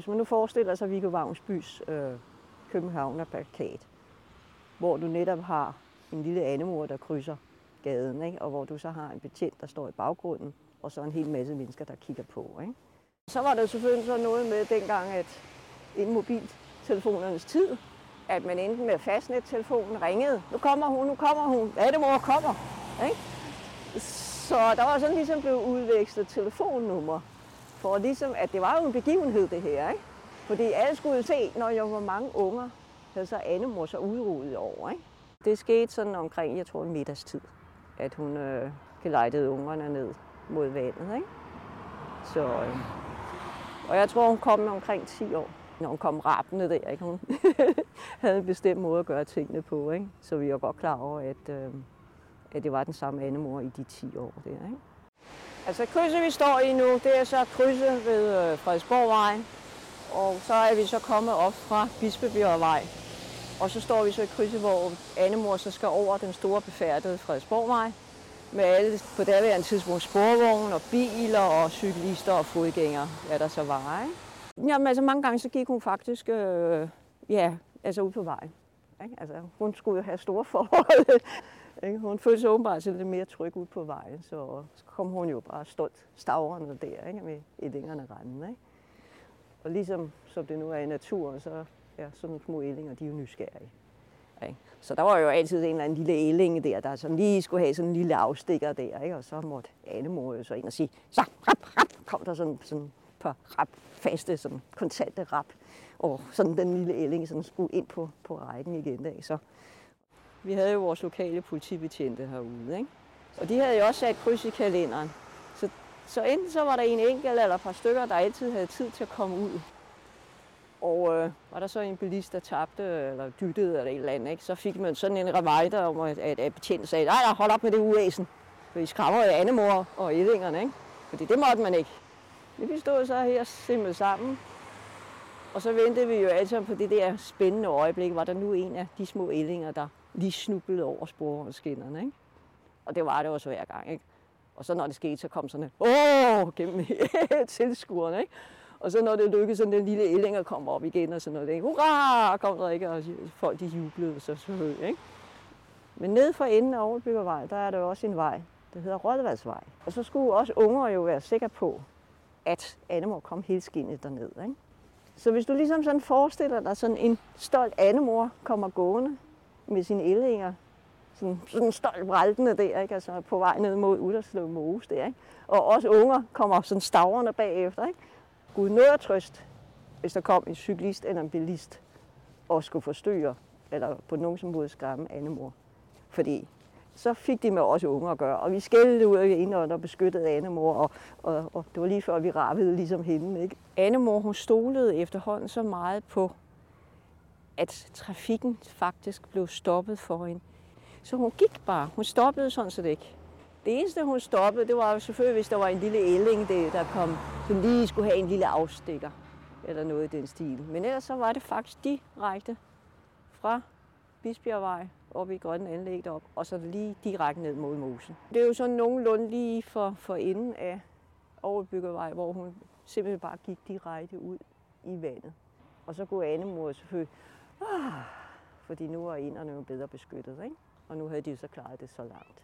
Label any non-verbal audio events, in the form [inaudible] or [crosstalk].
hvis man nu forestiller sig Viggo Vagnsbys øh, Københavner-plakat, hvor du netop har en lille andemor, der krydser gaden, ikke? og hvor du så har en betjent, der står i baggrunden, og så en hel masse mennesker, der kigger på. Ikke? Så var der selvfølgelig så noget med dengang, at inden mobiltelefonernes tid, at man enten med fastnettelefonen ringede, nu kommer hun, nu kommer hun, Animor kommer. Ikke? Så der var sådan ligesom blevet udvekslet telefonnummer, for ligesom, at det var jo en begivenhed det her, ikke? Fordi alle skulle se, når jeg var mange unger, havde så Annemor så udryddet over, ikke? Det skete sådan omkring, jeg tror, middagstid, at hun øh, gelejtede ungerne ned mod vandet, ikke? Så, øh, og jeg tror, hun kom omkring 10 år, når hun kom rappende der, ikke? Hun [laughs] havde en bestemt måde at gøre tingene på, ikke? Så vi var godt klar over, at, øh, at det var den samme andemor i de 10 år der, ikke? Altså krydset, vi står i nu, det er så krydset ved øh, Frederiksborgvej, og så er vi så kommet op fra Bispebjergvej. Og så står vi så i krydset, hvor Annemor så skal over den store befærdede Frederiksborgvej, med alle på daværende tidspunkt sporvogne og biler og cyklister og fodgængere, hvad der så var. Ikke? Jamen altså mange gange så gik hun faktisk øh, ja, altså ud på vejen. Ikke? Altså, hun skulle jo have store forhold ikke? Hun følte sig åbenbart lidt mere tryg ud på vejen, så, kom hun jo bare stolt stavrende der ikke? med ællingerne rende. Ikke? Og ligesom som det nu er i naturen, så ja, sådan små ællinger, de er jo nysgerrige. Ikke? Så der var jo altid en eller anden lille ælling der, der sådan lige skulle have sådan en lille afstikker der, ikke? og så måtte Annemor jo så ind og sige, så rap, rap, kom der sådan, sådan et par rap, faste, sådan kontante rap, og sådan den lille ælling sådan skulle ind på, på rækken igen. Der, så vi havde jo vores lokale politibetjente herude, ikke? og de havde jo også sat kryds i kalenderen. Så, så enten så var der en enkelt eller et par stykker, der altid havde tid til at komme ud og øh, var der så en bilist, der tabte eller dyttede eller et eller andet, ikke? så fik man sådan en reminder om, at, at, at betjenten sagde, nej, nej, hold op med det uæsen. For I skræmmer jo andemor og ællingerne, ikke? Fordi det måtte man ikke. Vi stod så her simpelthen sammen, og så ventede vi jo altså på det der spændende øjeblik, var der nu en af de små ællinger, der lige snublede over sporskinnerne, ikke? Og det var det også hver gang, ikke? Og så når det skete, så kom sådan en, åh, gennem [laughs] tilskuerne, ikke? Og så når det lykkedes, så den lille ællinger kom op igen, og sådan noget, ikke? hurra, kom der ikke, og folk de jublede så så ikke? Men ned for enden af Overbyggervej, der er der også en vej, der hedder Rådvaldsvej. Og så skulle også unger jo være sikre på, at Annemor kom helt skinnet derned. Ikke? Så hvis du ligesom sådan forestiller dig sådan en stolt Annemor kommer gående med sine ællinger, sådan, sådan stolt bræltende der, ikke? Altså på vej ned mod Udderslev Mose der, ikke? Og også unger kommer sådan stavrende bagefter, ikke? Gud noget trøst, hvis der kom en cyklist eller en bilist og skulle forstyrre, eller på nogen som måde skræmme Annemor. Fordi så fik de med også unge at gøre. Og vi skældte ud af ind og beskyttede Annemor, og, og, og det var lige før, vi rappede ligesom hende. Ikke? Annemor, hun stolede efterhånden så meget på, at trafikken faktisk blev stoppet for hende. Så hun gik bare. Hun stoppede sådan set ikke. Det eneste, hun stoppede, det var jo selvfølgelig, hvis der var en lille ælling, der kom, som lige skulle have en lille afstikker, eller noget i den stil. Men ellers så var det faktisk direkte fra Bisbjergvej op i Grønne Anlæg op, og så lige direkte ned mod Mosen. Det er jo sådan nogenlunde lige for, for enden af Overbyggervej, hvor hun simpelthen bare gik direkte ud i vandet. Og så kunne Annemor selvfølgelig, Ah, fordi nu var inderne jo bedre beskyttet, ikke? og nu havde de så klaret det så langt.